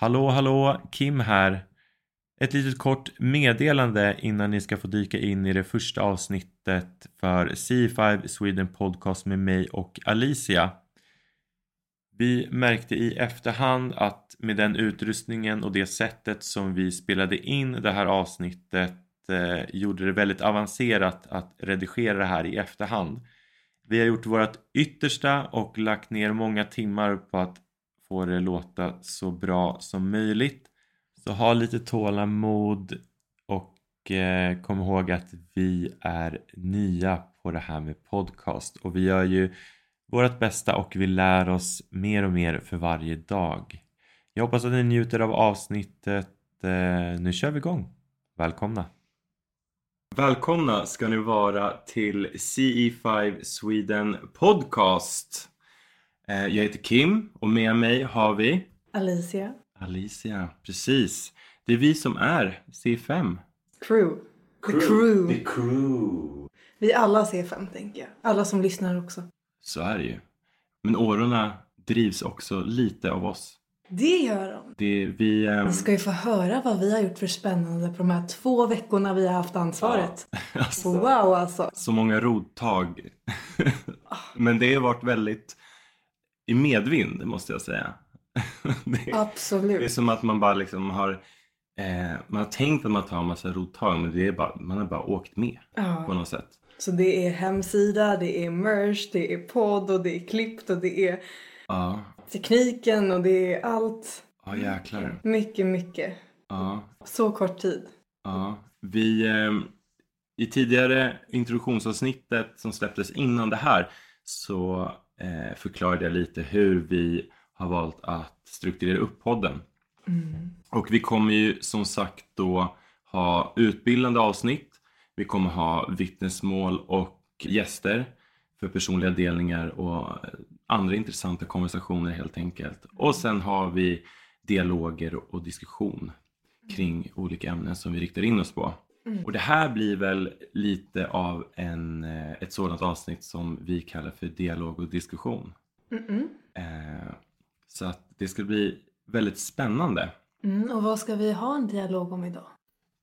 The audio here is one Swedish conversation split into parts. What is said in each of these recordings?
Hallå, hallå, Kim här. Ett litet kort meddelande innan ni ska få dyka in i det första avsnittet för C5 Sweden Podcast med mig och Alicia. Vi märkte i efterhand att med den utrustningen och det sättet som vi spelade in det här avsnittet eh, gjorde det väldigt avancerat att redigera det här i efterhand. Vi har gjort vårt yttersta och lagt ner många timmar på att få det låta så bra som möjligt. Så ha lite tålamod och eh, kom ihåg att vi är nya på det här med podcast och vi gör ju vårt bästa och vi lär oss mer och mer för varje dag. Jag hoppas att ni njuter av avsnittet. Eh, nu kör vi igång. Välkomna! Välkomna ska ni vara till CE5 Sweden Podcast. Eh, jag heter Kim och med mig har vi Alicia. Alicia, precis. Det är vi som är C5. Crew. The crew. The crew. Vi är alla C5 tänker jag. Alla som lyssnar också. Så är det ju. Men årorna drivs också lite av oss. Det gör de. Det, vi, ehm, Ni ska ju få höra vad vi har gjort för spännande på de här två veckorna vi har haft ansvaret. alltså, Wow alltså. så många rodtag. Men det har varit väldigt i medvind måste jag säga. det, det är Absolut. som att man bara liksom har eh, man har tänkt att man tar en massa rodtag men det är bara, man har bara åkt med på Ja. något sätt. Så det är hemsida, det är merch, det är podd och det är klippt och det är Ja, tekniken och det är allt. ja jäklar. Mycket, mycket. Ja, Så kort tid. ja. Vi, eh, I tidigare introduktionsavsnittet som släpptes innan det här så förklarade jag lite hur vi har valt att strukturera upp podden. Mm. Och vi kommer ju som sagt då ha utbildande avsnitt. Vi kommer ha vittnesmål och gäster för personliga delningar och andra intressanta konversationer helt enkelt. Och sen har vi dialoger och diskussion kring olika ämnen som vi riktar in oss på. Mm. Och det här blir väl lite av en, eh, ett sådant avsnitt som vi kallar för dialog och diskussion. Eh, Så att det ska bli väldigt spännande. Mm, och vad ska vi ha en dialog om idag?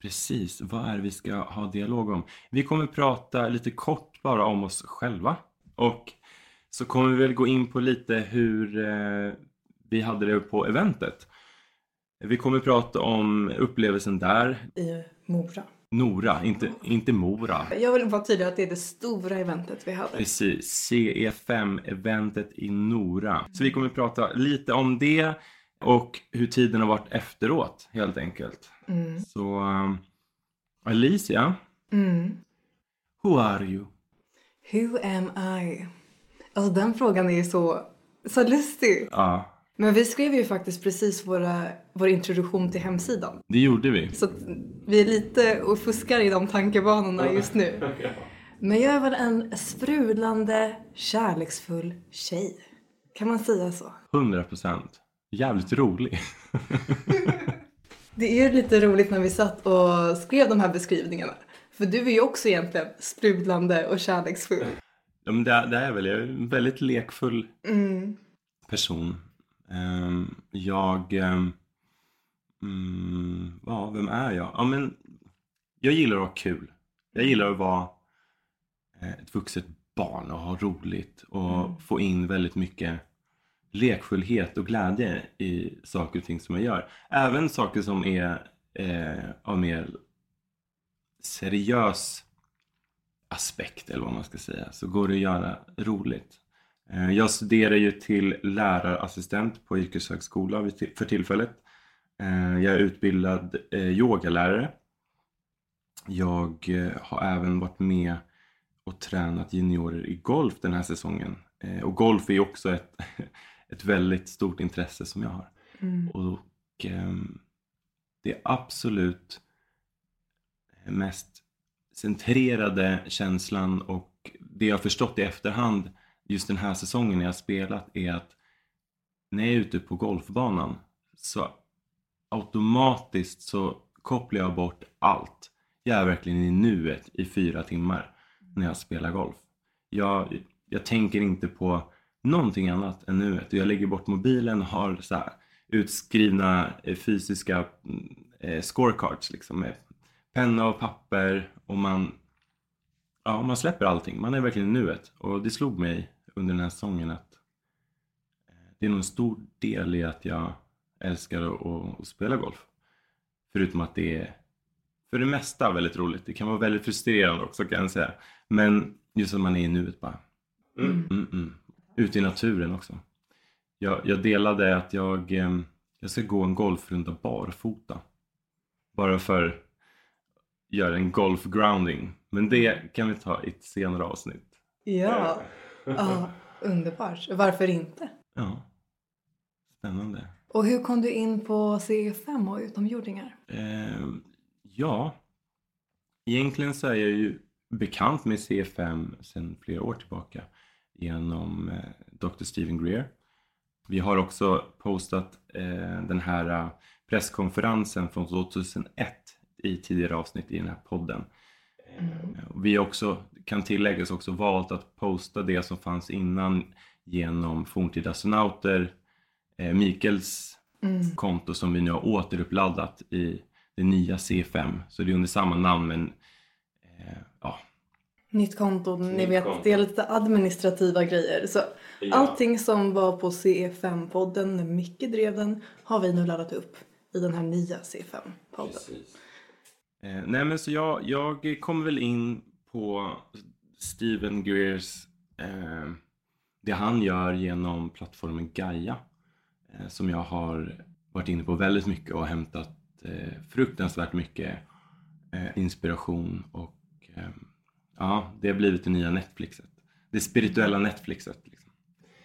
Precis, vad är det vi ska ha dialog om? Vi kommer prata lite kort bara om oss själva. Och så kommer vi väl gå in på lite hur eh, vi hade det på eventet. Vi kommer prata om upplevelsen där. I Mora. Nora, inte, inte Mora. Jag vill vara tydlig att det är det stora eventet vi hade. Precis, CE5-eventet i Nora. Så vi kommer prata lite om det och hur tiden har varit efteråt helt enkelt. Mm. Så um, Alicia, Mm. who are you? Who am I? Alltså den frågan är ju så, så lustig. Ja, Men vi skrev ju faktiskt precis våra, vår introduktion till hemsidan. det gjorde vi. Så att vi är lite och fuskar i de tankebanorna just nu. Men jag är väl en sprudlande, kärleksfull tjej. Kan man säga så? 100 procent. Jävligt rolig. Det är ju lite roligt när vi satt och skrev de här beskrivningarna. För du är ju också egentligen sprudlande och kärleksfull. Ja, men det, det är väl, jag är en väldigt lekfull Mm. person. Ehm, jag... ehm, mm, ja, vem är jag? Ja, men jag gillar att ha kul. Jag gillar att vara eh, ett vuxet barn och ha roligt och Mm. få in väldigt mycket lekfullhet och glädje i saker och ting som jag gör. Även saker som är eh, av mer seriös aspekt eller vad man ska säga så går det att göra roligt. Eh, Jag studerar ju till lärarassistent på yrkeshögskola för tillfället. Eh, Jag är utbildad eh, yogalärare. Jag har även varit med och tränat juniorer i golf den här säsongen. Och golf är ju också ett, ett väldigt stort intresse som jag har. Mm. Och ehm, det absolut mest centrerade känslan och det jag förstått i efterhand just den här säsongen jag har spelat är att när jag är ute på golfbanan så automatiskt så kopplar jag bort allt. Jag är verkligen i nuet i fyra timmar när jag spelar golf. Jag, jag tänker inte på någonting annat än nuet och jag lägger bort mobilen och har så här utskrivna eh, fysiska mm, eh, scorecards liksom med penna och papper och man, ja, man släpper allting. Man är verkligen i nuet och det slog mig under den här säsongen att eh, det är nog en stor del i att jag älskar att, att spela golf. Förutom att det är för det mesta väldigt roligt. Det kan vara väldigt frustrerande också kan jag säga. Men just att man är i nuet bara. Mm, mm, mm. Ute i naturen också. Jag, jag delade att jag, eh, jag ska gå en golfrunda barfota. Bara för att göra en golfgrounding. Men det kan vi ta i ett senare avsnitt. Ja, ja underbart. Varför inte? Ja, spännande. Och hur kom du in på CE5 och utomjordingar? Eh, ja, egentligen så är jag ju bekant med CE5 sedan flera år tillbaka genom eh, Dr. Stephen Greer. Vi har också postat eh, den här eh, presskonferensen från 2001 i tidigare avsnitt i den här podden. Mm. Vi också, kan tilläggas också valt att posta det som fanns innan genom forntida astronauter, eh, Mikels mm. konto som vi nu har återuppladdat i det nya C5. Så det är under samma namn men eh, ja. Nytt konto, Nytt ni vet konto. det är lite administrativa grejer. Så ja. allting som var på CE5-podden när Micke drev den har vi nu laddat upp i den här nya C5-podden. Eh, nej men så jag, jag kommer väl in på Steven Greers eh, det han gör genom plattformen Gaia eh, som jag har varit inne på väldigt mycket och hämtat eh, fruktansvärt mycket eh, inspiration och eh, ja, det har blivit det nya Netflixet. Det spirituella Netflixet. Liksom.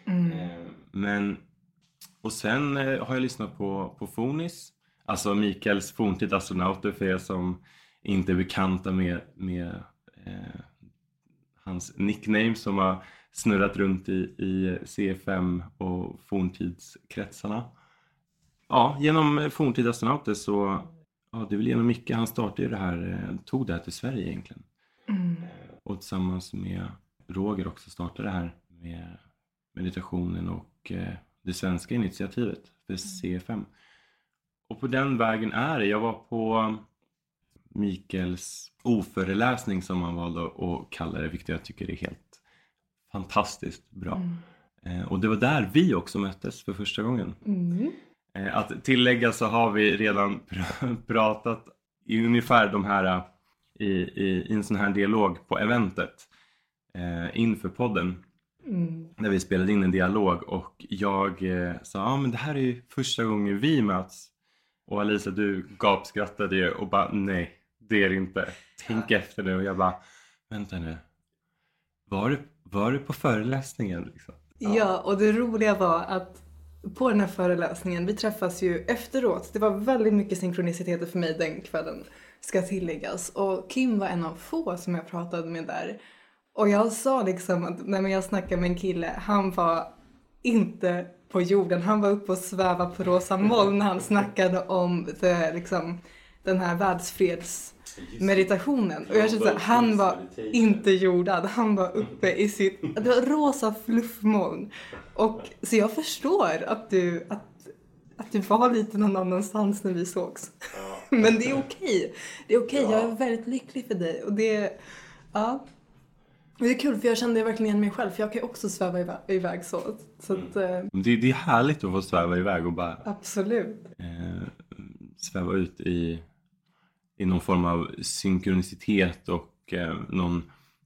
Mm. Eh, men, och sen har jag lyssnat på, på Fonis, alltså Mikaels forntida astronauter för er som inte är bekanta med, med eh, hans nickname som har snurrat runt i, i C5 och forntidskretsarna ja, genom forntida astronauter så, ja det är väl genom Micke, han startade ju det här, eh, tog det här till Sverige egentligen. Mm. Och tillsammans med Roger också startade det här med meditationen och eh, det svenska initiativet för C5. Och på den vägen är det. Jag var på Mikels oföreläsning som han valde att kalla det, vilket jag tycker är helt fantastiskt bra. Mm. Eh, och det var där vi också möttes för första gången. Mm. Eh, att tillägga så har vi redan pr pratat i ungefär de här eh, i, i, i en sån här dialog på eventet eh, inför podden. Mm. Där vi spelade in en dialog och jag eh, sa ja ah, men det här är ju första gången vi möts. Och Alisa du gapskrattade ju och bara nej det är det inte. Tänk ja. efter nu och jag bara vänta nu. Var du, var du på föreläsningen? Liksom? Ja. ja och det roliga var att på den här föreläsningen, vi träffas ju efteråt. Det var väldigt mycket synkroniciteter för mig den kvällen, ska tilläggas. Och Kim var en av få som jag pratade med där. Och jag sa liksom att när jag snackade med en kille, han var inte på jorden, han var uppe och svävade på rosa moln när han snackade om det, liksom, den här världsfreds meditationen. Och jag kände att han var inte jordad, han var uppe i sitt, det var rosa fluffmoln. Och, så jag förstår att du, att, att du var lite någon annanstans när vi sågs. Men det är okej. Det är okej, jag är väldigt lycklig för dig. Och det, ja. Det är kul för jag kände verkligen igen mig själv för jag kan ju också sväva iväg, iväg så. så att, mm. Eh, det, det är härligt att få sväva iväg och bara Absolut. Eh, sväva ut i i någon form av synkronicitet och eh, någon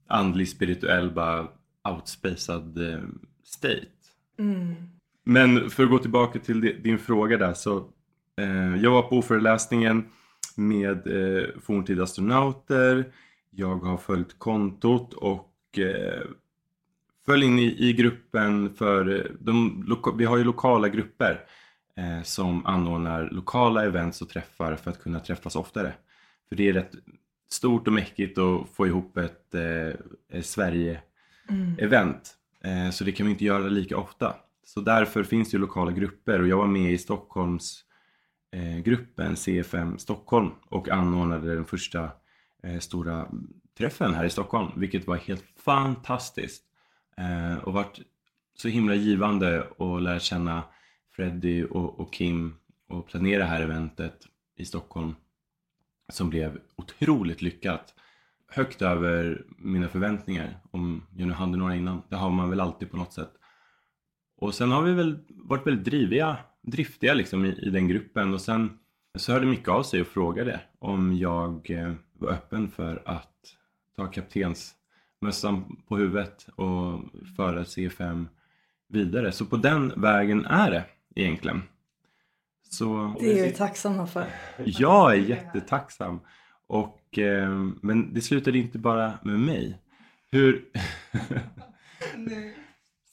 andlig spirituell bara outspacad eh, state. Mm. Men för att gå tillbaka till din fråga där så eh, jag var på föreläsningen med eh, forntida astronauter. Jag har följt kontot och eh, föll in i, i gruppen för eh, de, vi har ju lokala grupper eh, som anordnar lokala events och träffar för att kunna träffas oftare. För det är rätt stort och mäckigt att få ihop ett eh, Sverige-event. Mm. Eh, så det kan vi inte göra lika ofta. Så därför finns det lokala grupper och jag var med i Stockholms eh, gruppen CFM Stockholm och anordnade den första eh, stora träffen här i Stockholm vilket var helt fantastiskt eh, och varit så himla givande att lära känna Freddy och, och Kim och planera det här eventet i Stockholm som blev otroligt lyckat. Högt över mina förväntningar om jag nu hade några innan. Det har man väl alltid på något sätt. Och sen har vi väl varit väldigt driviga, driftiga liksom i, i den gruppen och sen så hörde Micke av sig och frågade om jag eh, var öppen för att ta kaptensmössan på huvudet och föra C5 vidare. Så på den vägen är det egentligen. Så, Det är vi tacksamma för. jag är jättetacksam. Och, eh, men det slutade inte bara med mig. Hur...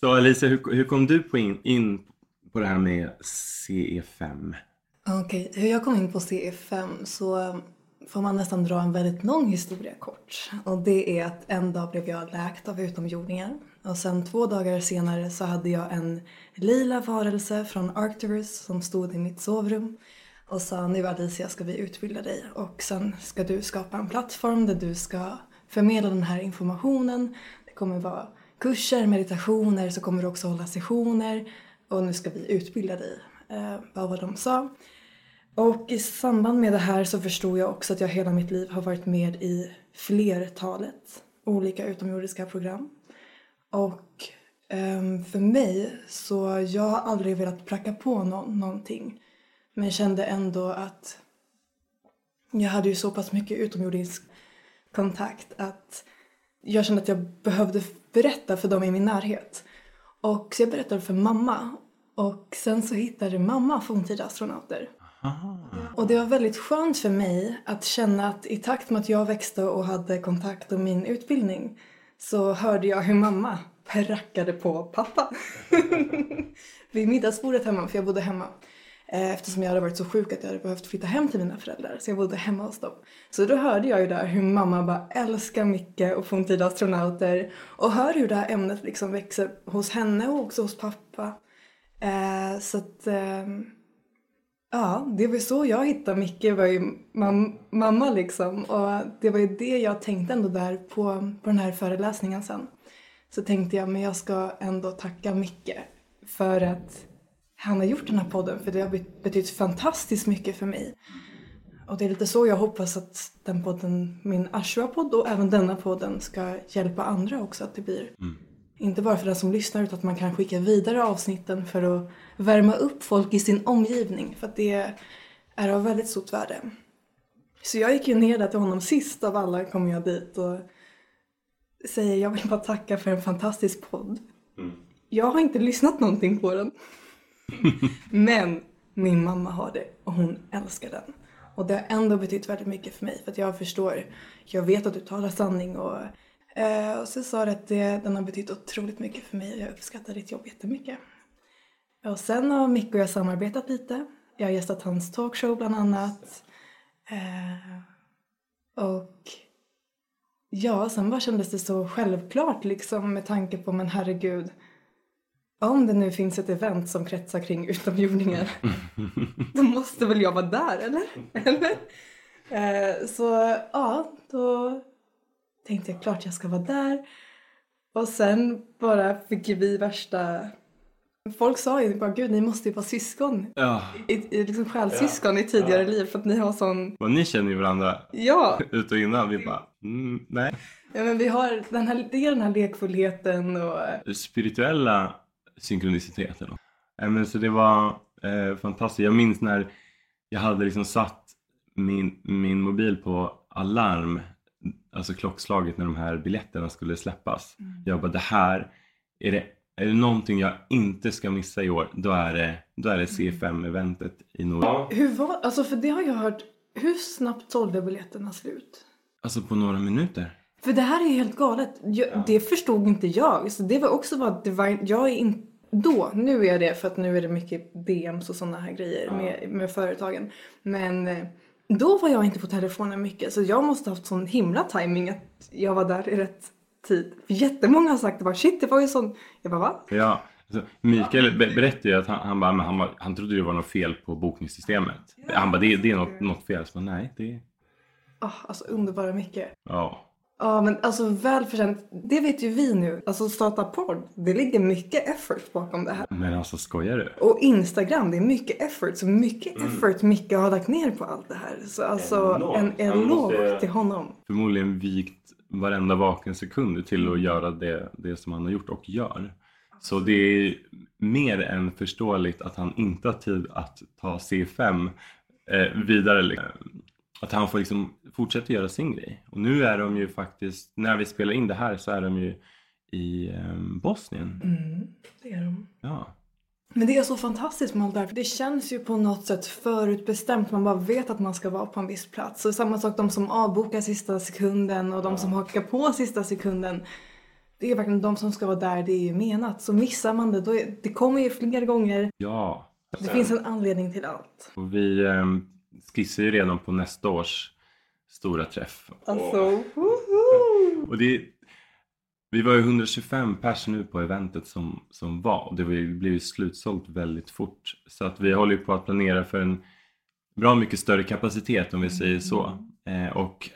Så Alicia, hur, hur kom du på in, in på det här med E CE5? Okej, hur jag kom in på CE5 så får man nästan dra en väldigt lång historia kort. Och det är att en dag blev jag läkt av utomjordingar. Och sen två dagar senare så hade jag en lila varelse från Arcturus som stod i mitt sovrum och sa nu Alicia ska vi utbilda dig och sen ska du skapa en plattform där du ska förmedla den här informationen. Det kommer vara kurser, meditationer, så kommer du också hålla sessioner och nu ska vi utbilda dig. Eh, var vad de sa. Och i samband med det här så förstod jag också att jag hela mitt liv har varit med i flertalet olika utomjordiska program. Och ehm, för mig så jag har aldrig velat pracka på någon någonting. Men kände ändå att jag hade ju så pass mycket utomjordisk kontakt att jag kände att jag behövde berätta för dem i min närhet. Och så jag berättade för mamma. Och sen så hittade mamma forntida astronauter. Och det var väldigt skönt för mig att känna att i takt med att jag växte och hade kontakt om min utbildning så hörde jag hur mamma prackade på pappa. Vid middagsbordet hemma, för jag bodde hemma. Eh, Eftersom jag hade varit så sjuk att jag hade behövt flytta hem till mina föräldrar. Så jag bodde hemma hos dem. Så då hörde jag ju där hur mamma bara älskar Micke och forntida astronauter. Och hör hur det här ämnet liksom växer hos henne och också hos pappa. Eh, så att... Ja, det var så jag hittade Micke, var ju mam- mamma liksom. Och det var ju det jag tänkte ändå där på, på den här föreläsningen sen. Så tänkte jag, men jag ska ändå tacka Micke för att han har gjort den här podden, för det har betytt fantastiskt mycket för mig. Och det är lite så jag hoppas att den podden, min Ashwa-podd och även denna podden ska hjälpa andra också att det blir. Mm. Inte bara för den som lyssnar utan att man kan skicka vidare avsnitten för att värma upp folk i sin omgivning. För att det är av väldigt stort värde. Så jag gick ju ner där till honom sist av alla kom jag dit och säger jag vill bara tacka för en fantastisk podd. Jag har inte lyssnat någonting på den. Men min mamma har det och hon älskar den. Och det har ändå betytt väldigt mycket för mig för att jag förstår, jag vet att du talar sanning och, eh, och så sa du att det, den har betytt otroligt mycket för mig och jag uppskattar ditt jobb jättemycket. Och sen har Micke och jag samarbetat lite. Jag har gästat hans talkshow bland annat. Eh, och ja, sen bara kändes det så självklart liksom med tanke på, men herregud, om det nu finns ett event som kretsar kring utomjordingar, då måste väl jag vara där, eller? eller? Eh, så ja, då tänkte jag klart jag ska vara där. Och sen bara fick vi värsta... Folk sa ju bara, gud ni måste ju vara syskon, Ja, i, i, liksom själssyskon i tidigare liv för att ni har sån... och ni känner ju varandra Ja, ut och innan. Vi bara, mm, nej. ja men vi har den här, det är den här lekfullheten och... spirituella synkroniciteten. då. Men så det var eh, fantastiskt. Jag minns när jag hade liksom satt min, min mobil på alarm, alltså klockslaget när de här biljetterna skulle släppas. Jag bara, det här, är det, är det någonting jag inte ska missa i år, då är det, då är det C5-eventet i Norden. Hur var, alltså för det har jag hört, hur snabbt sålde biljetterna slut? Alltså på några minuter. För det här är helt galet. Jag, Det förstod inte jag. Så det var också bara att det var, jag är inte då, nu är jag det för att nu är det mycket DMs och sådana här grejer med, med företagen. Men eh, då var jag inte på telefonen mycket så jag måste ha haft sån himla timing att jag var där i rätt tid. För jättemånga har sagt det bara shit det var ju sån, jag bara va? Ja, alltså, Mikael be- berättade ju att han, han, bara, han, han trodde det var något fel på bokningssystemet. Han bara, det, det är något, något fel. Så bara, nej, det är... Ah, alltså underbara mycket. Ja. Ja, men alltså välförtjänt. Det vet ju vi nu. Alltså starta podd, det ligger mycket effort bakom det här. Men alltså skojar du? Och Instagram, det är mycket effort. Så mycket effort Micke har lagt ner på allt det här. Så alltså Enormt. en eloge måste- till honom. Förmodligen vikt varenda vaken sekund till att göra det, det som han har gjort och gör. Så det är mer än förståeligt att han inte har tid att ta C5 eh, vidare. Att han får liksom fortsätta göra sin grej. Och nu är de ju faktiskt, när vi spelar in det här så är de ju i eh, Bosnien. Mm, det är de. Ja. Men det är så fantastiskt med allt det här. Det känns ju på något sätt förutbestämt. Man bara vet att man ska vara på en viss plats. Och samma sak de som avbokar sista sekunden och de som hakar på sista sekunden. Det är verkligen de som ska vara där det är ju menat. Så missar man det, då är, det kommer ju fler gånger. Ja. Det finns en anledning till allt. Och vi eh, skissar ju redan på nästa års stora träff. Alltså, woho! Och det, vi var ju 125 pers nu på eventet som, som var och det blev ju slutsålt väldigt fort. Så att vi håller ju på att planera för en bra mycket större kapacitet om vi säger så. Eh, och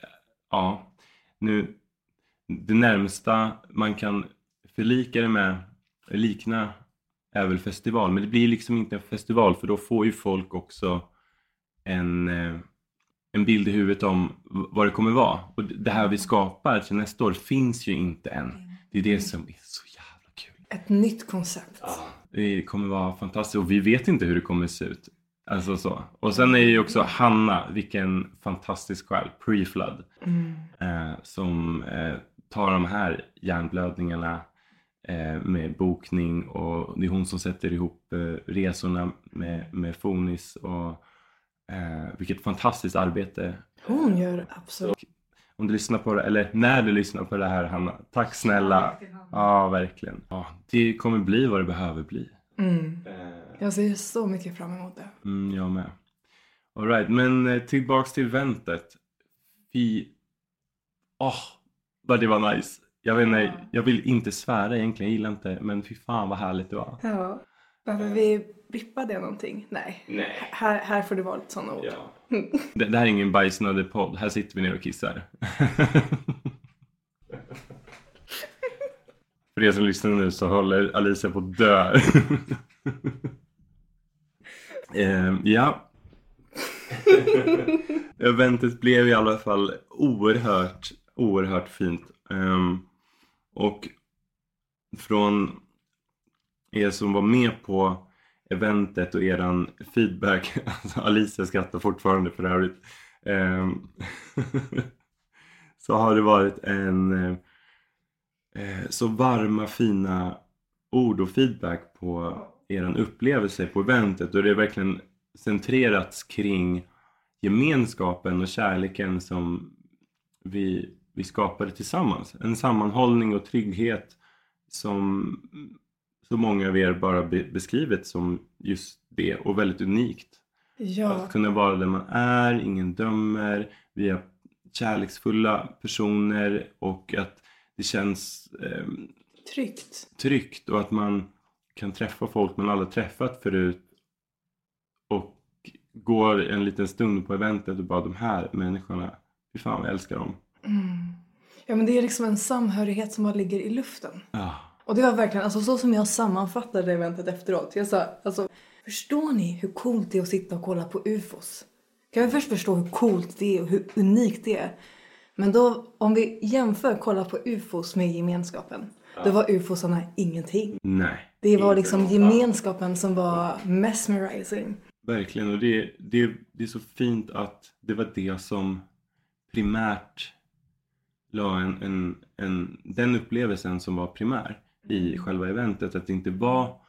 ja, nu det närmsta man kan förlika det med, likna är väl festival. Men det blir liksom inte en festival för då får ju folk också en, eh, en bild i huvudet om vad det kommer vara. Och det här vi skapar till nästa år finns ju inte än. Det är det som är så jävla kul. Ett nytt koncept. Det kommer vara fantastiskt och vi vet inte hur det kommer se ut. Alltså så. Och sen är ju också Hanna, vilken fantastisk själ, pre-flood. Eh, som eh, tar de här hjärnblödningarna eh, med bokning och det är hon som sätter ihop eh, resorna med, med Fonis och eh, vilket fantastiskt arbete. Hon gör absolut. Om du lyssnar på det, eller när du lyssnar på det här Hanna, tack snälla. Ja, verkligen. Ja, det kommer bli vad det behöver bli. Mm. Eh, Jag ser så mycket fram emot det. Mm, jag med. Alright, men eh, tillbaks till eventet. Fy... Åh, vad det var nice. Jag vet inte, jag vill inte svära egentligen, jag gillar inte, men fy fan vad härligt det var. Ja. Varför vi bippade det någonting? Nej. Nej. Här, här får det vara lite sådana ord. Ja. Det, det här är ingen bajsnödig podd, här sitter vi ner och kissar. För er som lyssnar nu så håller Alicia på att dö. Ehm, ja. Eventet blev i alla fall oerhört, oerhört fint. Ehm, och från er som var med på eventet och eran feedback, alltså Alicia skrattar fortfarande för övrigt, ehm, så har det varit en eh, eh, så varma fina ord och feedback på eran upplevelse på eventet. Och det är verkligen centrerats kring gemenskapen och kärleken som vi, vi skapade tillsammans. En sammanhållning och trygghet som så många av er bara be, beskrivit som just det och väldigt unikt. Ja. Att kunna vara där man är, ingen dömer, vi är kärleksfulla personer och att det känns eh, Tryggt. tryggt och att man kan träffa folk man aldrig träffat förut och går en liten stund på eventet och bara de här människorna, fy fan vad jag älskar dem. Mm. Ja men det är liksom en samhörighet som bara ligger i luften. Ja, Och det var verkligen, alltså så som jag sammanfattade eventet efteråt. Jag sa, alltså förstår ni hur coolt det är att sitta och kolla på ufos? Kan vi först förstå hur coolt det är och hur unikt det är? Men då, om vi jämför kolla på ufos med gemenskapen. Då var ufosarna ingenting. nej. Det var liksom gemenskapen som var mesmerizing. Verkligen och det, det, det är så fint att det var det som primärt la en, en, en, den upplevelsen som var primär i själva eventet. Att det inte var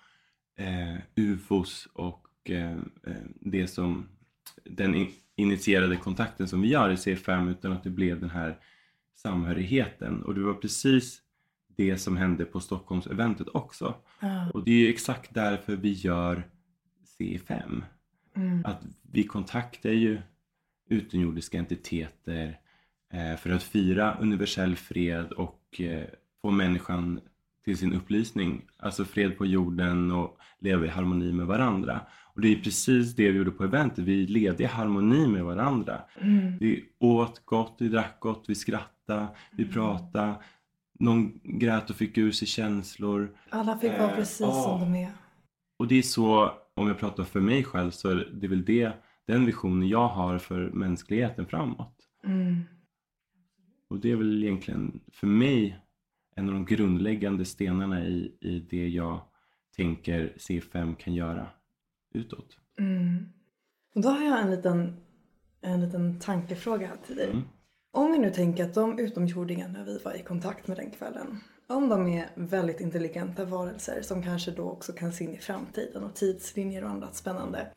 eh, ufos och eh, eh, det som den initierade kontakten som vi gör i C5 utan att det blev den här samhörigheten. Och det var precis det som hände på Stockholms-eventet också. Ja. Och det är ju exakt därför vi gör C5. Mm. Att vi kontaktar ju utomjordiska entiteter eh, för att fira universell fred och eh, få människan till sin upplysning. Alltså fred på jorden och leva i harmoni med varandra. Och det är precis det vi gjorde på eventet. Vi levde i harmoni med varandra. Mm. Vi åt gott, vi drack gott, vi skrattade vi Mm. pratade. Någon grät och fick ur sig känslor. Alla fick vara Eh, precis ja. som de är. Och det är så, om jag pratar för mig själv, så är det väl det, den visionen jag har för mänskligheten framåt. Mm. Och det är väl egentligen för mig en av de grundläggande stenarna i, i det jag tänker C5 kan göra utåt. Mm. Och då har jag en liten, en liten tankefråga här till dig. Mm. Om vi nu tänker att de utomjordingarna vi var i kontakt med den kvällen, om de är väldigt intelligenta varelser som kanske då också kan se in i framtiden och tidslinjer och annat spännande.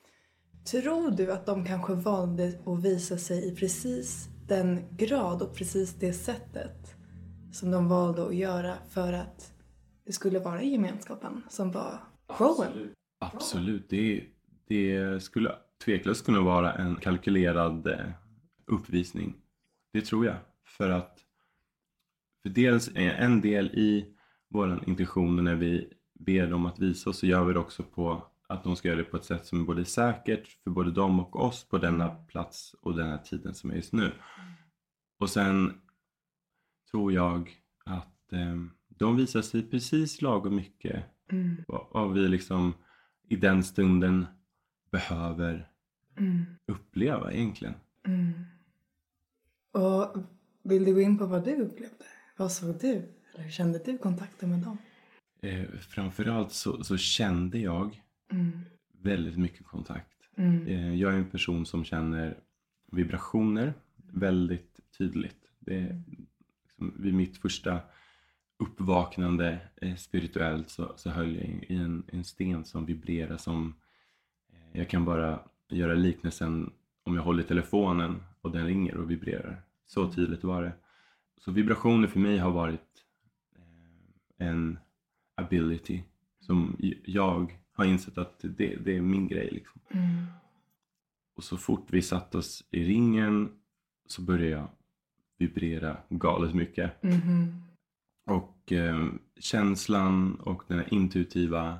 Tror du att de kanske valde att visa sig i precis den grad och precis det sättet som de valde att göra för att det skulle vara gemenskapen som var showen? Absolut. Det, det skulle tveklöst kunna vara en kalkylerad eh, uppvisning. Det tror jag. För att för dels är en del i vår intention när vi ber dem att visa oss så gör vi det också på att de ska göra det på ett sätt som är både säkert för både dem och oss på denna plats och den här tiden som är just nu. Och sen tror jag att eh, de visar sig precis lagom mycket Mm, vad, vi liksom i den stunden behöver mm, uppleva egentligen. mm. Och vill du gå in på vad du upplevde? Vad såg du? Eller hur kände du kontakten med dem? Eh, framförallt så, så kände jag Mm, väldigt mycket kontakt. mm, Eh, jag är en person som känner vibrationer väldigt tydligt. Det liksom, vid mitt första uppvaknande eh, spirituellt så, så höll jag i, en, en sten som vibrerar som eh, jag kan bara göra liknelsen om jag håller telefonen och den ringer och vibrerar. Så tydligt var det. Så vibrationer för mig har varit eh, en ability som jag har insett att det, det är min grej. Liksom. mm, Och så fort vi satt oss i ringen så började jag vibrera galet mycket. mhm, Och eh, känslan och den här intuitiva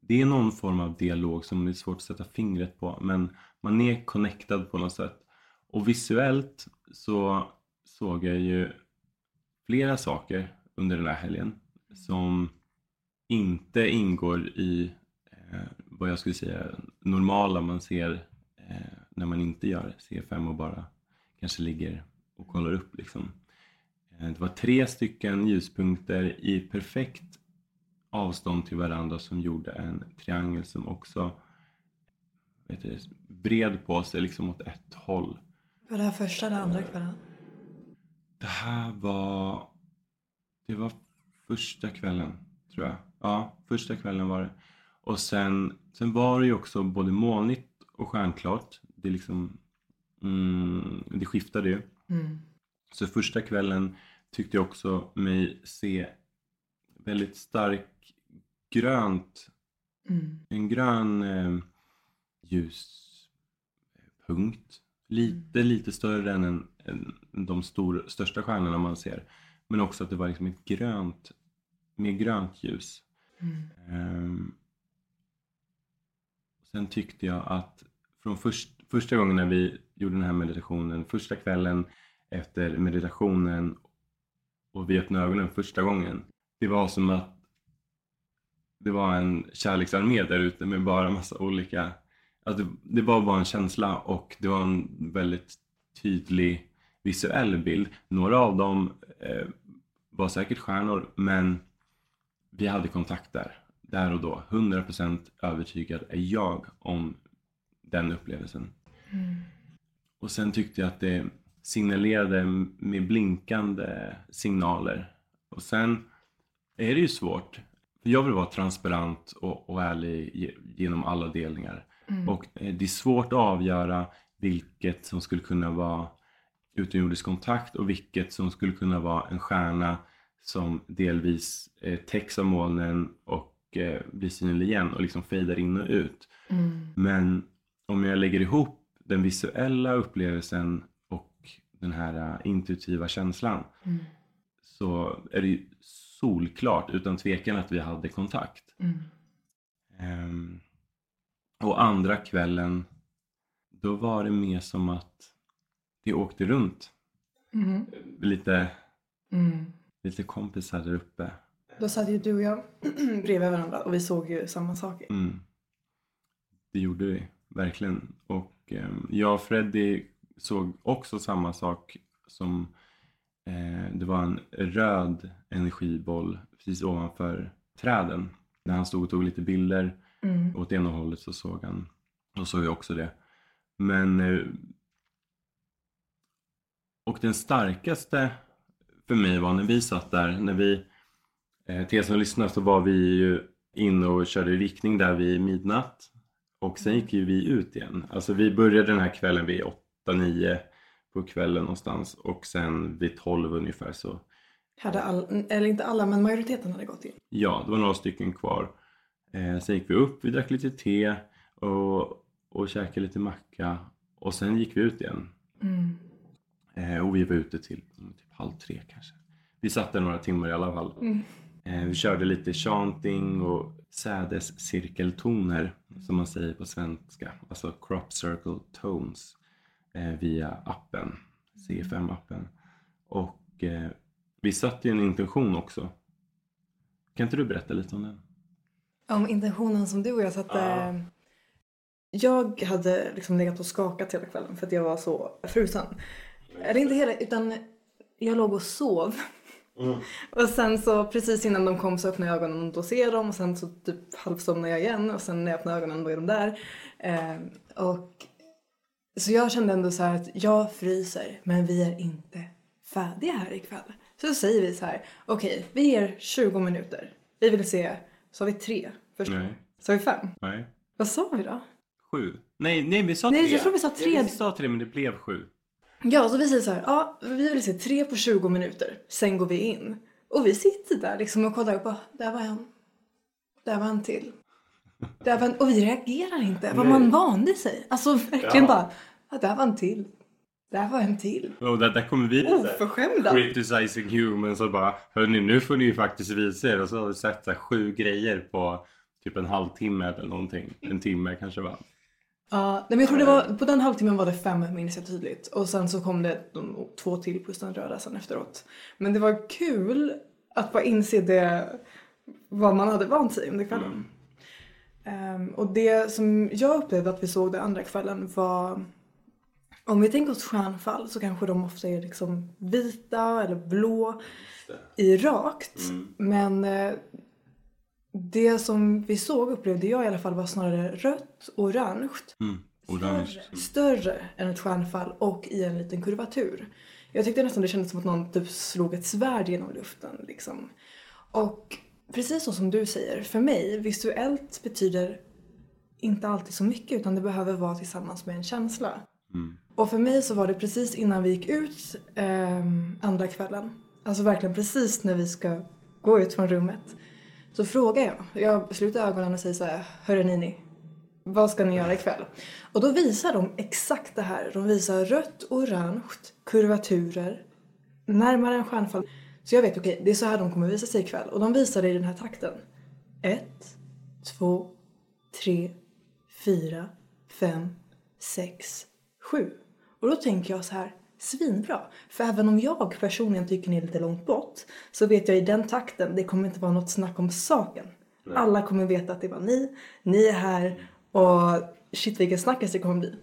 det är någon form av dialog som det är svårt att sätta fingret på men man är connectad på något sätt. Och visuellt så såg jag ju flera saker under den här helgen som inte ingår i eh, vad jag skulle säga normala man ser eh, när man inte gör C5 och bara kanske ligger och kollar upp liksom. Eh, Det var tre stycken ljuspunkter i perfekt avstånd till varandra som gjorde en triangel som också vet du, bred på sig liksom åt ett håll. Var det här första eller andra kvällen? Det här var... Det var första kvällen, tror jag. Ja, första kvällen var det. Och sen, sen var det ju också både molnigt och stjärnklart. Det liksom... Mm, det skiftade ju. Mm, Så första kvällen tyckte jag också mig se väldigt stark grönt, mm, en grön eh, ljuspunkt. Lite, lite större än, en, än de stor, största stjärnorna man ser. Men också att det var liksom ett grönt, mer grönt ljus. mm, Ehm, sen tyckte jag att från först, första gången när vi gjorde den här meditationen, första kvällen efter meditationen och vi öppnade ögonen första gången. Det var som att det var en kärleksarmé där ute med bara massa olika, alltså det, det var bara en känsla och det var en väldigt tydlig visuell bild. Några av dem eh, var säkert stjärnor men vi hade kontakt där, där och då. 100% övertygad är jag om den upplevelsen. mm, Och sen tyckte jag att det signalerade med blinkande signaler. Och sen är det ju svårt. Jag vill vara transparent och, och ärlig ge- genom alla delningar. mm, Och eh, det är svårt att avgöra vilket som skulle kunna vara utomjordisk kontakt och vilket som skulle kunna vara en stjärna som delvis eh, täcks av molnen och eh, blir synlig igen och liksom fejdar in och ut. mm, Men om jag lägger ihop den visuella upplevelsen och den här eh, intuitiva känslan mm, så är det ju solklart utan tvekan att vi hade kontakt. mm, Ehm, och andra kvällen då var det mer som att det åkte runt Mhm. lite, Mm. lite kompisar där uppe. Då satt ju du och jag bredvid varandra och vi såg ju samma saker. Mm. Det gjorde vi, verkligen. Och eh, jag och Freddy såg också samma sak som eh, det var en röd energiboll precis ovanför träden. När han stod och tog lite bilder Mm. åt ena hållet så såg han, då såg jag också det. Men eh, och den starkaste för mig var när vi satt där, när vi eh, till er som lyssnar så var vi ju inne och körde i riktning där vid midnatt och sen gick ju vi ut igen. Alltså vi började den här kvällen vid 8-9 på kvällen någonstans och sen vid 12 ungefär så Hade all, eller inte alla, men majoriteten hade gått in. Ja, det var några stycken kvar. Eh, sen gick vi upp, vi drack lite te och, och käkade lite macka och sen gick vi ut igen. Mm. Eh, och vi var ute till mm, typ halv tre kanske. Vi satt där några timmar i alla fall. Mm. Eh, vi körde lite chanting och sädescirkeltoner som man säger på svenska. Alltså crop circle tones eh, via appen, CFM-appen. Och eh, vi satte ju en intention också. Kan inte du berätta lite om den? Om intentionen som du och jag satte. Ja. Jag hade liksom legat och skakat hela kvällen för att jag var så frusen. Eller inte hela, utan jag låg och sov. Och sen så precis innan de kom så öppnade jag ögonen och då ser jag dem och sen så typ halvsomnade jag igen och sen när jag öppnar ögonen då är de där. Eh, och så jag kände ändå så här att jag fryser men vi är inte färdiga här ikväll. Så säger vi så här, okej vi ger 20 minuter. Vi vill se, sa vi tre först? Nej. Sa vi fem? Nej. Vad sa vi då? Sju? Nej, nej vi sa Nej, tre. jag tror vi sa tre. Ja, vi sa tre men det blev sju. Ja, så vi säger så här, ja, vi vill se tre på 20 minuter, sen går vi in. Och vi sitter där liksom och kollar och bara, där var en. Där var en till. Där var en, och vi reagerar inte, vad man vande sig. Alltså verkligen Ja. bara, ja, där var en till. Där var en till. Och där, där kommer vi Oh, Oförskämda. criticizing humans och bara Hörni nu får ni ju faktiskt visa er och så har vi sett så här, sju grejer på typ en halvtimme eller någonting. En timme kanske va? Ja, nej, men jag tror det var, på den halvtimmen var det fem minns jag tydligt. Och sen så kom det de, två till plus den röda sen efteråt. Men det var kul att bara inse det, vad man hade vant sig under kvällen. Ehm, och det som jag upplevde att vi såg den andra kvällen var om vi tänker oss stjärnfall så kanske de ofta är liksom vita eller blå i rakt. Men eh, det som vi såg upplevde jag i alla fall var snarare rött, orange. Mm. Orange. Större, större än ett stjärnfall och i en liten kurvatur. Jag tyckte nästan det kändes som att någon typ slog ett svärd genom luften. Liksom. Och precis så som du säger, för mig visuellt betyder inte alltid så mycket utan det behöver vara tillsammans med en känsla. Mm. Och för mig så var det precis innan vi gick ut ehm, andra kvällen, alltså verkligen precis när vi ska gå ut från rummet, så frågar jag, jag sluter ögonen och säger så här, hörru Nini, vad ska ni göra ikväll? Och då visar de exakt det här. De visar rött, orange, kurvaturer, närmare en stjärnfall. Så jag vet, okej, det är så här de kommer visa sig ikväll. Och de visar det i den här takten. Ett, två, tre, fyra, fem, sex, sju. Och då tänker jag så här, svinbra. För även om jag personligen tycker ni är lite långt bort så vet jag i den takten, det kommer inte vara något snack om saken. Alla kommer veta att det var ni, ni är här och shit vilken snackis det kommer bli.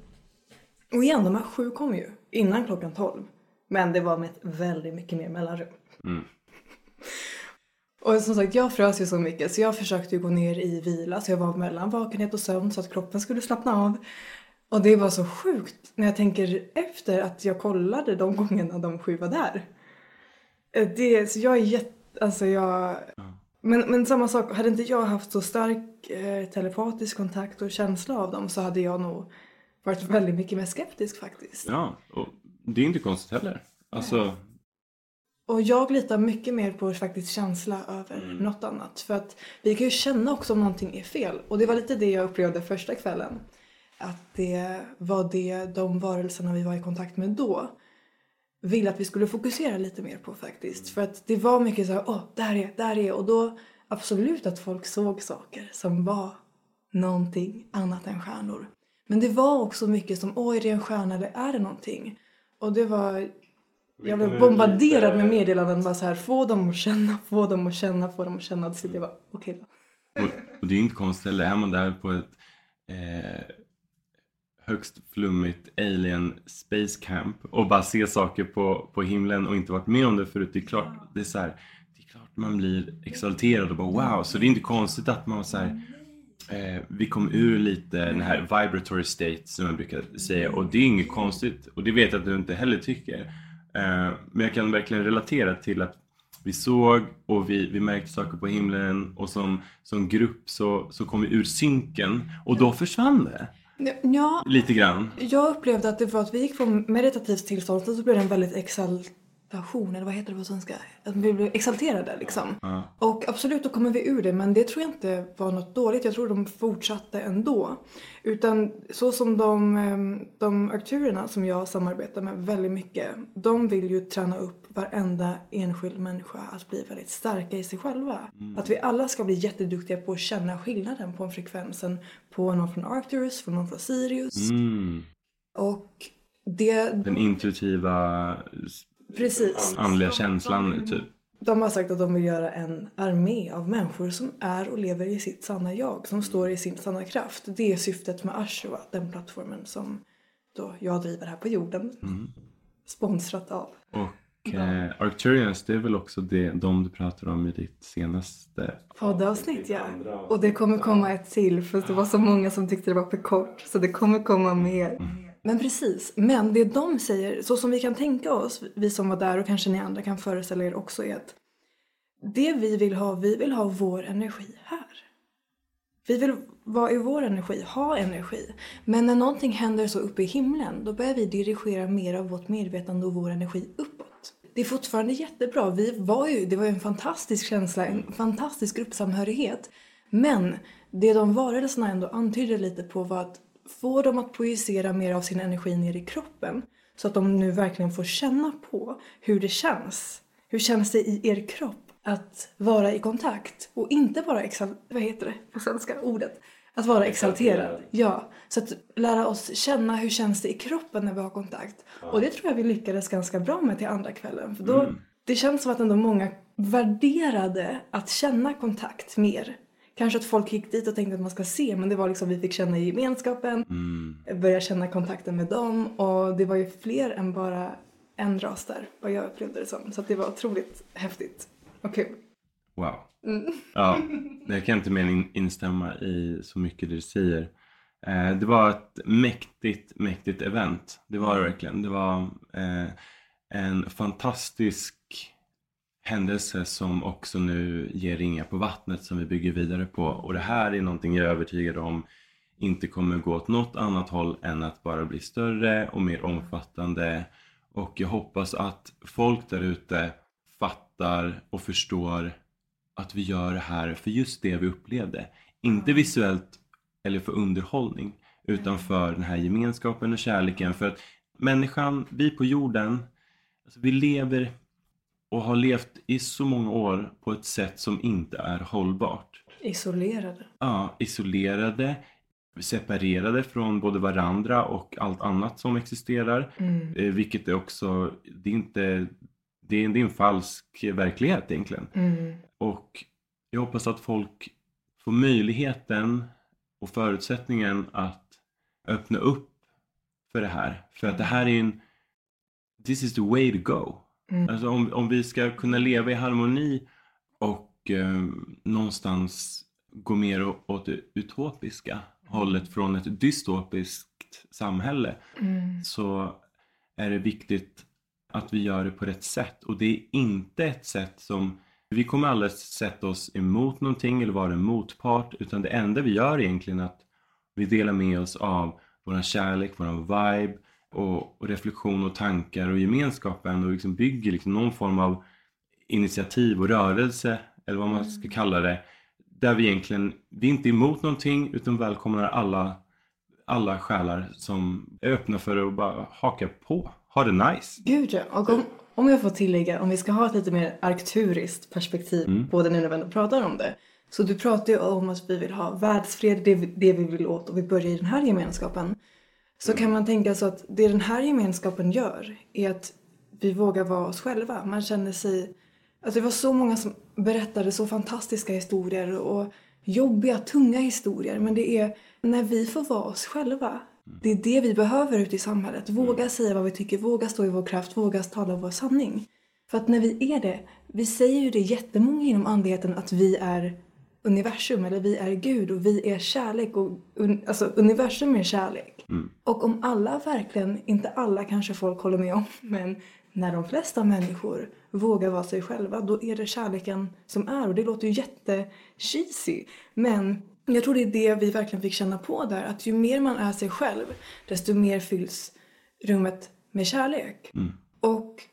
Och igen, de här sju kom ju innan klockan tolv. Men det var med ett väldigt mycket mer mellanrum. Mm. Och som sagt, jag frös ju så mycket så jag försökte ju gå ner i vila så jag var mellan vakenhet och sömn så att kroppen skulle slappna av. Och det var så sjukt när jag tänker efter att jag kollade de gångerna de sju var där. Eh, Det, så jag är jätte, alltså jag... Men, men samma sak, hade inte jag haft så stark eh, telepatisk kontakt och känsla av dem så hade jag nog varit väldigt mycket mer skeptisk faktiskt. Ja, och det är inte konstigt heller. Alltså, Och jag litar mycket mer på faktiskt känsla över något annat. För att vi kan ju känna också om någonting är fel. Och det var lite det jag upplevde första kvällen. Att det var det de varelserna vi var i kontakt med då ville att vi skulle fokusera lite mer på faktiskt. För att det var mycket så här, åh, där är, där är. Och då absolut att folk såg saker som var någonting annat än stjärnor. Men det var också mycket som, åh, är det en stjärna eller är det någonting? Och det var Jag blev bombarderad med meddelanden bara så här, få dem att känna, få dem att känna, få dem att känna. Så jag bara, okej då. Och, och det är inte konstigt är man där på ett eh, högst flummigt alien space camp och bara ser saker på, på himlen och inte varit med om det förut. Det är klart, det är så här, det är klart man blir exalterad och bara wow. Så det är inte konstigt att man så här, eh, vi kom ur lite den här vibratory state som jag brukar säga och det är inget konstigt och det vet jag att du inte heller tycker. Eh, men jag kan verkligen relatera till att vi såg och vi, vi märkte saker på himlen och som, som grupp så, så kom vi ur synken och då försvann det Ja, lite grann. jag upplevde att det var att vi gick från meditativt tillstånd och så blev det en väldigt exaltation, eller vad heter det på svenska? Att vi blev exalterade liksom. Ja. Och absolut, då kommer vi ur det, men det tror jag inte var något dåligt. Jag tror de fortsatte ändå. Utan så som de, ehm, de akturerna som jag samarbetar med väldigt mycket, de vill ju träna upp varenda enskild människa att bli väldigt starka i sig själva. Att vi alla ska bli jätteduktiga på att känna skillnaden på frekvensen på någon från Arcturus, från någon från Sirius. Mm. Och det, Den intuitiva precis. andliga känslan typ. De har sagt att de vill göra en armé av människor som är och lever i sitt sanna jag, som står i sin sanna kraft. Det är syftet med Ashua, den plattformen som då jag driver här på jorden. Sponsrat av. Och eh, Arcturians det är väl också det, de du pratar om i ditt senaste Poddavsnitt ja. Och det kommer komma ett till för det var så många som tyckte det var för kort. Så det kommer komma mer. Men precis. Men det de säger, så som vi kan tänka oss, vi som var där och kanske ni andra kan föreställa er också är att det vi vill ha, vi vill ha vår energi här. Vi vill vara i vår energi, ha energi. Men när någonting händer så uppe i himlen, då börjar vi dirigera mer av vårt medvetande och vår energi uppåt. Det är fortfarande jättebra. Vi var ju, det var ju en fantastisk känsla, en fantastisk gruppsamhörighet. Men det de varelserna ändå antydde lite på var att få dem att projicera mer av sin energi ner i kroppen. Så att de nu verkligen får känna på hur det känns. Hur känns det i er kropp att vara i kontakt? Och inte vara exal... Vad heter det på svenska ordet? Att vara exalterad. Ja. Så att lära oss känna hur känns det i kroppen när vi har kontakt. Och det tror jag vi lyckades ganska bra med till andra kvällen. För då, det känns som att ändå många värderade att känna kontakt mer. Kanske att folk gick dit och tänkte att man ska se, men det var liksom vi fick känna gemenskapen, börja känna kontakten med dem och det var ju fler än bara en ras där, vad jag upplevde det som. Så att det var otroligt häftigt och kul. Wow. Ja, jag kan inte mer än instämma i så mycket du säger. Eh, det var ett mäktigt, mäktigt event. Det var det verkligen. Det var eh, en fantastisk händelse som också nu ger ringar på vattnet som vi bygger vidare på. Och det här är någonting jag är övertygad om inte kommer gå åt något annat håll än att bara bli större och mer omfattande. Och jag hoppas att folk där ute fattar och förstår att vi gör det här för just det vi upplevde. Inte visuellt eller för underhållning utan för den här gemenskapen och kärleken. För att människan, vi på jorden, alltså vi lever och har levt i så många år på ett sätt som inte är hållbart. Isolerade. Ja, isolerade, separerade från både varandra och allt annat som existerar. Eh, vilket är också, det är inte, det är, det är en falsk verklighet egentligen. Mm. Och jag hoppas att folk får möjligheten och förutsättningen att öppna upp för det här. För att det här är en This is the way to go. Alltså om, om vi ska kunna leva i harmoni och eh, någonstans gå mer åt det utopiska hållet från ett dystopiskt samhälle så är det viktigt att vi gör det på rätt sätt. Och det är inte ett sätt som vi kommer aldrig sätta oss emot någonting eller vara en motpart utan det enda vi gör egentligen är att vi delar med oss av vår kärlek, vår vibe och, och reflektion och tankar och gemenskapen och liksom bygger liksom någon form av initiativ och rörelse eller vad man ska kalla det. Där vi egentligen, vi är inte emot någonting utan välkomnar alla, alla själar som är öppna för att bara haka på. Ha det nice. Gud ja. Och om, om jag får tillägga, om vi ska ha ett lite mer arkturiskt perspektiv på det nu när vi ändå pratar om det. Så du pratar ju om att vi vill ha världsfred, det, det vi vill åt och vi börjar i den här gemenskapen. Så kan man tänka så att det den här gemenskapen gör är att vi vågar vara oss själva. Man känner sig... Alltså det var så många som berättade så fantastiska historier och jobbiga, tunga historier. Men det är när vi får vara oss själva. Det är det vi behöver ute i samhället. Våga säga vad vi tycker, våga stå i vår kraft, våga tala vår sanning. För att när vi är det, vi säger ju det jättemånga inom andligheten att vi är universum eller vi är Gud och vi är kärlek och un, alltså universum är kärlek. Och om alla verkligen, inte alla kanske folk håller med om, men när de flesta människor vågar vara sig själva då är det kärleken som är och det låter ju jättecheesy men jag tror det är det vi verkligen fick känna på där att ju mer man är sig själv desto mer fylls rummet med kärlek. Och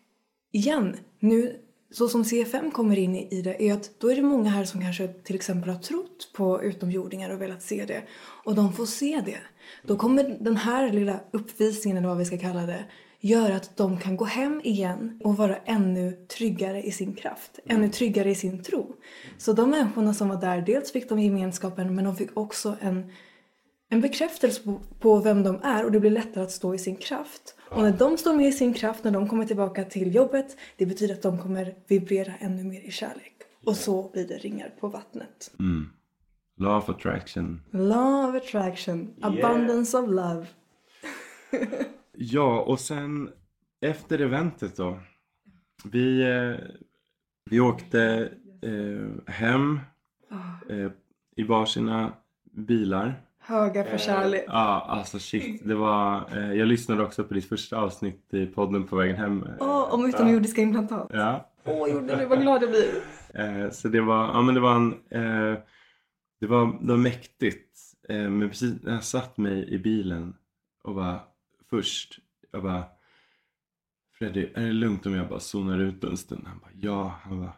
igen, nu så som CFM kommer in i det är att då är det många här som kanske till exempel har trott på utomjordingar och velat se det. Och de får se det. Då kommer den här lilla uppvisningen eller vad vi ska kalla det göra att de kan gå hem igen och vara ännu tryggare i sin kraft. Ännu tryggare i sin tro. Så de människorna som var där, dels fick de gemenskapen men de fick också en en bekräftelse på, på vem de är och det blir lättare att stå i sin kraft. Och när de står med i sin kraft, när de kommer tillbaka till jobbet, det betyder att de kommer vibrera ännu mer i kärlek. Och så blir det ringar på vattnet. Mm. Law of attraction. Law of attraction, abundance of love. Ja, och sen efter eventet då. Vi, eh, vi åkte eh, hem eh, i varsina bilar. Höga för kärlek. Ja, alltså shit. Det var, eh, jag lyssnade också på ditt första avsnitt i podden på vägen hem. Åh, om utomjordiska implantat. Ja, Åh, gjorde du? Vad glad jag blir. Eh, så det var, ja men det var en, eh, det var, det var mäktigt. Eh, men precis när jag satt mig i bilen och var först, jag bara Freddy, är det lugnt om jag bara zonar ut en stund? Han bara, ja. Han bara,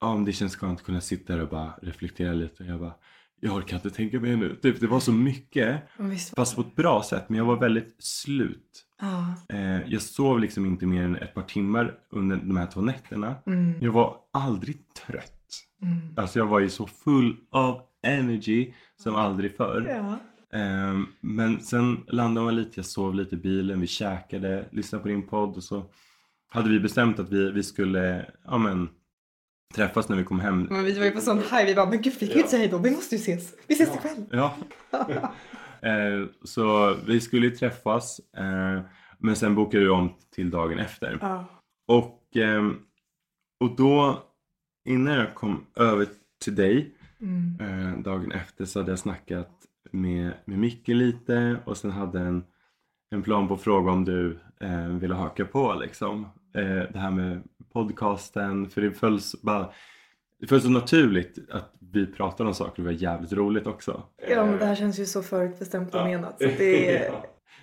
ja men det känns skönt att kunna sitta där och bara reflektera lite. Och jag bara, jag orkar inte tänka mer nu. Typ, det var så mycket, visst. fast på ett bra sätt. Men jag var väldigt slut. Ja. Eh, jag sov liksom inte mer än ett par timmar under de här två nätterna. Mm. Jag var aldrig trött. Mm. Alltså jag var ju så full av energy som aldrig förr. Ja. Ehm, men sen landade man lite, jag sov lite i bilen, vi käkade, lyssnade på din podd och så hade vi bestämt att vi, vi skulle ja, men, träffas när vi kom hem. Men vi var ju på sån high, vi bara, men gud vi kan ju inte säga hejdå, vi måste ju ses. Vi ses ikväll. Ja. Ehm, så vi skulle ju träffas eh, men sen bokade vi om till dagen efter. Ja. Och, ehm, och då innan jag kom över till dig Mm. Eh, dagen efter så hade jag snackat med, med Micke lite och sen hade en, en plan på att fråga om du eh, ville haka på liksom. Eh, det här med podcasten för det följs bara det följs så naturligt att vi pratar om saker och det var jävligt roligt också. Ja men det här känns ju så förutbestämt och menat. Så det är...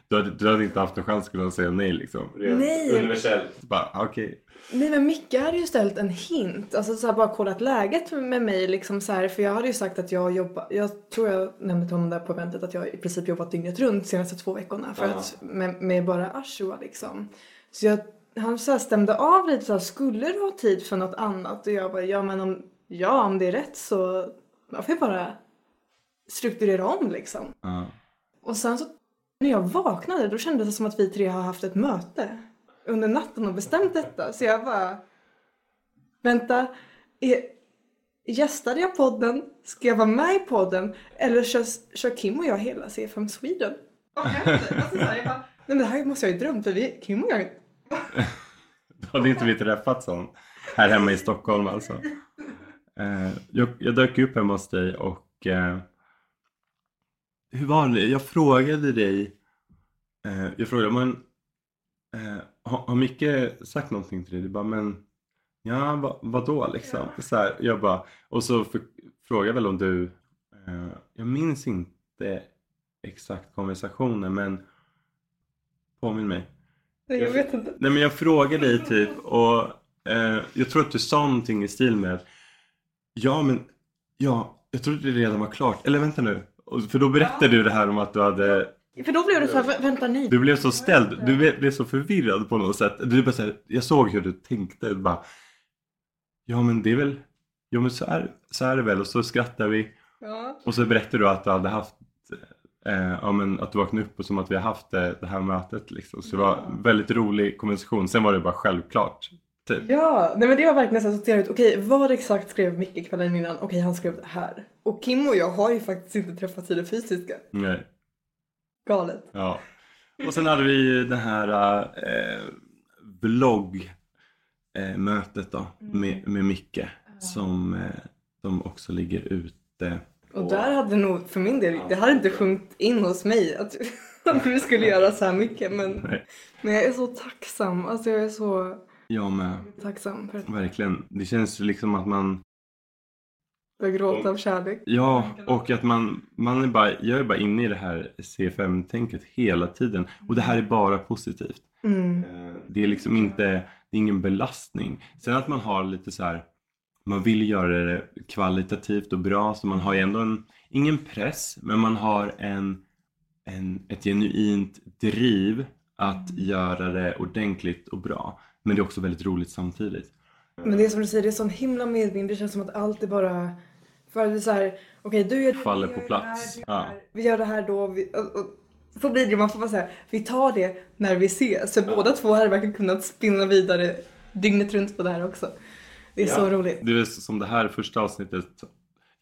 du, hade, du hade inte haft en chans att säga nej liksom? Nej. Universellt. Bara okej. Nej men Micke hade ju ställt en hint, alltså så här, bara kollat läget med mig liksom så här, för jag hade ju sagt att jag jobbar, jag tror jag nämnde till honom där på eventet att jag i princip jobbat dygnet runt de senaste två veckorna för att, med, med bara Ashua liksom. Så jag, han så här stämde av lite så här, skulle du ha tid för något annat? Och jag bara, ja men om, ja om det är rätt så, jag får ju bara strukturera om liksom. Ja. Och sen så när jag vaknade då kändes det som att vi tre har haft ett möte under natten och bestämt detta. Så jag bara, vänta, är, gästade jag podden? Ska jag vara med i podden? Eller kör, kör Kim och jag hela C5 Sweden? Vad händer? Alltså, så här, jag bara, Nej men det här måste jag ju drömt för vi, Kim och jag Då hade inte vi träffats sån här hemma i Stockholm alltså. Eh, jag, jag dök upp hemma hos dig och eh, hur var det? Jag frågade dig eh, jag frågade men eh, har, har Micke sagt någonting till dig? Du bara men ja vad, vadå liksom? Så här, jag bara, och så för, frågade jag väl om du eh, jag minns inte exakt konversationen men påminn mig. Nej, jag vet inte. Nej men jag frågade dig typ och eh, jag tror att du sa någonting i stil med Ja men ja, jag trodde det redan var klart. Eller vänta nu. Och- För då berättade du det här om att du hade För då blev det så här, "Vä- vänta nej. Du blev så ställd, du blev så förvirrad på något sätt. Du bara så här, jag såg hur du tänkte. Bara, ja men det är väl Ja men så är, så är det väl och så skrattar vi. Ja. Och så berättade du att du hade haft Eh, ja, men att du vaknade upp och som att vi har haft det, det här mötet. Liksom. Så det var en väldigt rolig konversation. Sen var det bara självklart. Typ. Ja, nej men det var verkligen så att sortera ut. Okej, vad exakt skrev Micke kvällen innan? Okej, han skrev det här. Och Kim och jag har ju faktiskt inte träffats i det fysiska. Nej. Galet. Ja. Och sen hade vi det här eh, vloggmötet då med, med Micke som, eh, som också ligger ute. Och där hade nog, för min del, det hade inte sjunkit in hos mig att, att du skulle göra så här mycket. Men, Nej, men jag är så tacksam. Alltså jag är så jag med. tacksam för att Verkligen. Det känns ju liksom att man jag gråter av kärlek. Ja, och att man, man är bara, jag är bara inne i det här CFM-tänket hela tiden. Och det här är bara positivt. Mm. Eh, Det är liksom inte, det är ingen belastning. Sen att man har lite så här, man vill göra det kvalitativt och bra så man har ju ändå en, ingen press men man har en, en, ett genuint driv att göra det ordentligt och bra. Men det är också väldigt roligt samtidigt. Men det är som du säger, det är sån himla medvind. Det känns som att allt är bara... För det är så här, okej du gör det, Faller på plats. Här, Ja. vi gör det här då. Vi, och, och, så blir det, man får bara säga, vi tar det när vi ses. Så båda två hade verkligen kunnat spinna vidare dygnet runt på det här också. Det är så roligt. Det är som det här första avsnittet.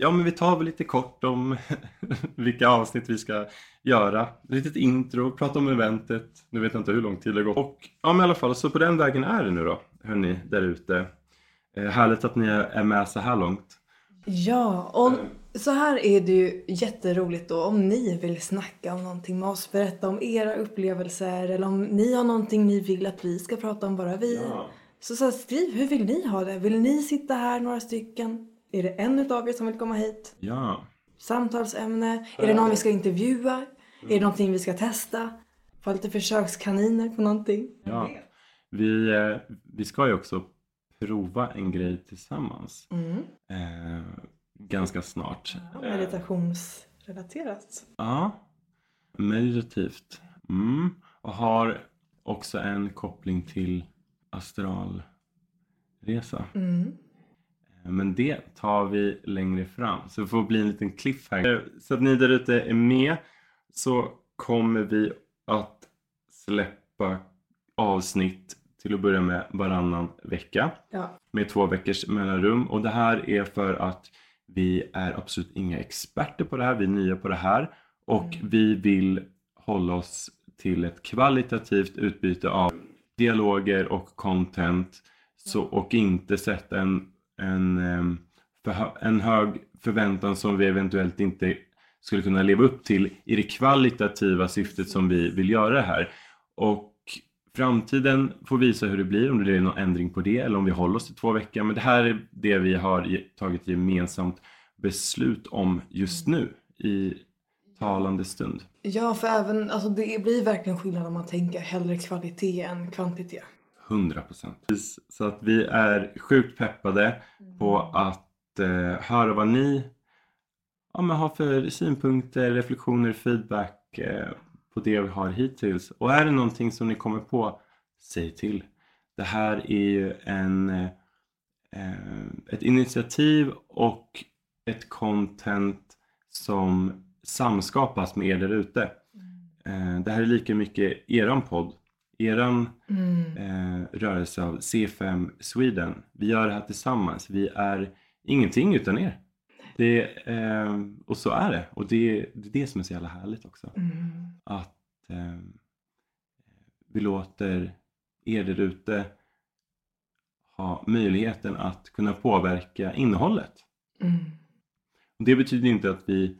Ja men vi tar väl lite kort om vilka avsnitt vi ska göra. Litet intro, prata om eventet. Nu vet jag inte hur lång tid det har gått. Och ja men i alla fall, så på den vägen är det nu då. Hörni, där ute. Eh, härligt att ni är med så här långt. Ja, och så här är det ju jätteroligt då om ni vill snacka om någonting med oss, berätta om era upplevelser eller om ni har någonting ni vill att vi ska prata om, bara vi. Så, så här, skriv, hur vill ni ha det? Vill ni sitta här några stycken? Är det en utav er som vill komma hit? Ja, Samtalsämne? Är det någon vi ska intervjua? Är det någonting vi ska testa? Få lite försökskaniner på någonting? ja. Vi, eh, vi ska ju också prova en grej tillsammans. Mm. Eh, ganska snart. Meditationsrelaterat. Ja, meditativt. Mm. Och har också en koppling till astralresa. Mm. Men det tar vi längre fram. Så det får bli en liten cliffhanger. Eh, Så att ni där ute är med så kommer vi att släppa avsnitt till att börja med varannan vecka. Ja. med två veckors mellanrum. Och det här är för att vi är absolut inga experter på det här, vi är nya på det här. Och vi vill hålla oss till ett kvalitativt utbyte av dialoger och content. Så, och inte sätta en, en, för, en hög förväntan som vi eventuellt inte skulle kunna leva upp till i det kvalitativa syftet som vi vill göra här. Och framtiden får visa hur det blir, om det blir någon ändring på det eller om vi håller oss till två veckor. Men det här är det vi har tagit gemensamt beslut om just nu i talande stund. Ja, för även, alltså det blir verkligen skillnad om man tänker hellre kvalitet än kvantitet. 100 procent. Så att vi är sjukt peppade på att eh, höra vad ni ja, men har för synpunkter, reflektioner, feedback eh, på det vi har hittills. Och är det någonting som ni kommer på, säg till. Det här är ju en, eh, ett initiativ och ett content som samskapas med er där ute. Eh, det här är lika mycket eran podd, eran Mm. eh, rörelse av C5 Sweden. Vi gör det här tillsammans. Vi är ingenting utan er. Det, eh, och så är det. Och det, det är det som är så jävla härligt också. Mm. Att eh, vi låter er där ute ha möjligheten att kunna påverka innehållet. Mm. Och det betyder inte att vi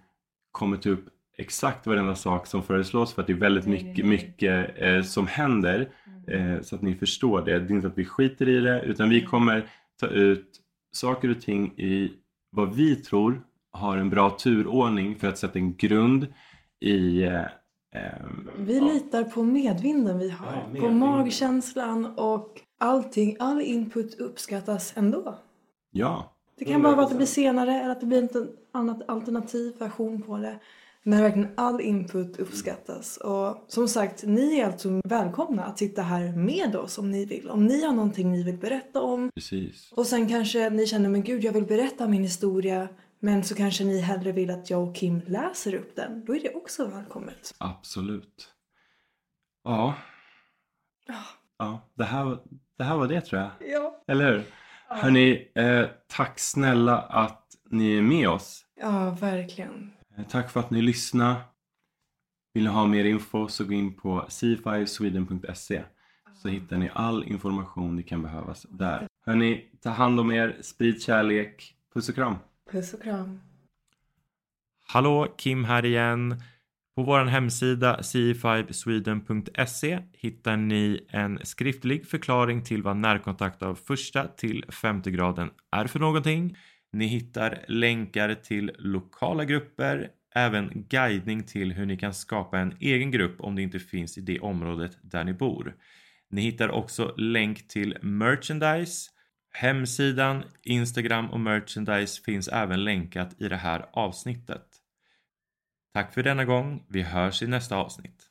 kommer ta upp exakt varenda sak som föreslås för att det är väldigt mycket, mycket eh, som händer eh, så att ni förstår det. Det är inte att vi skiter i det utan vi kommer ta ut saker och ting i vad vi tror har en bra turordning för att sätta en grund i eh, eh, Vi litar på medvinden vi har, Ja, på medvinden. magkänslan och allting, all input uppskattas ändå. Ja, Det kan bara vara att det blir senare eller att det blir en annat alternativ version på det. Men verkligen all input uppskattas. Och som sagt, ni är alltså välkomna att sitta här med oss om ni vill. Om ni har någonting ni vill berätta om. precis. Och sen kanske ni känner, men gud jag vill berätta min historia Men så kanske ni hellre vill att jag och Kim läser upp den. Då är det också välkommet. Absolut. Ja, Ja. ja det, här, det här var det tror jag. Ja. Eller hur? Hörni, eh, tack snälla att ni är med oss. Ja, verkligen. Eh, Tack för att ni lyssnar. Vill ni ha mer info så gå in på c5sweden.se så hittar ni all information ni kan behövas där. Hörni, ta hand om er, sprid kärlek. Puss och kram. Puss och kram. Hallå, Kim här igen. På vår hemsida c5sweden.se hittar ni en skriftlig förklaring till vad närkontakt av första till femte graden är för någonting. Ni hittar länkar till lokala grupper, även guidning till hur ni kan skapa en egen grupp om det inte finns i det området där ni bor. Ni hittar också länk till merchandise. Hemsidan, Instagram och merchandise finns även länkat i det här avsnittet. Tack för denna gång. Vi hörs i nästa avsnitt.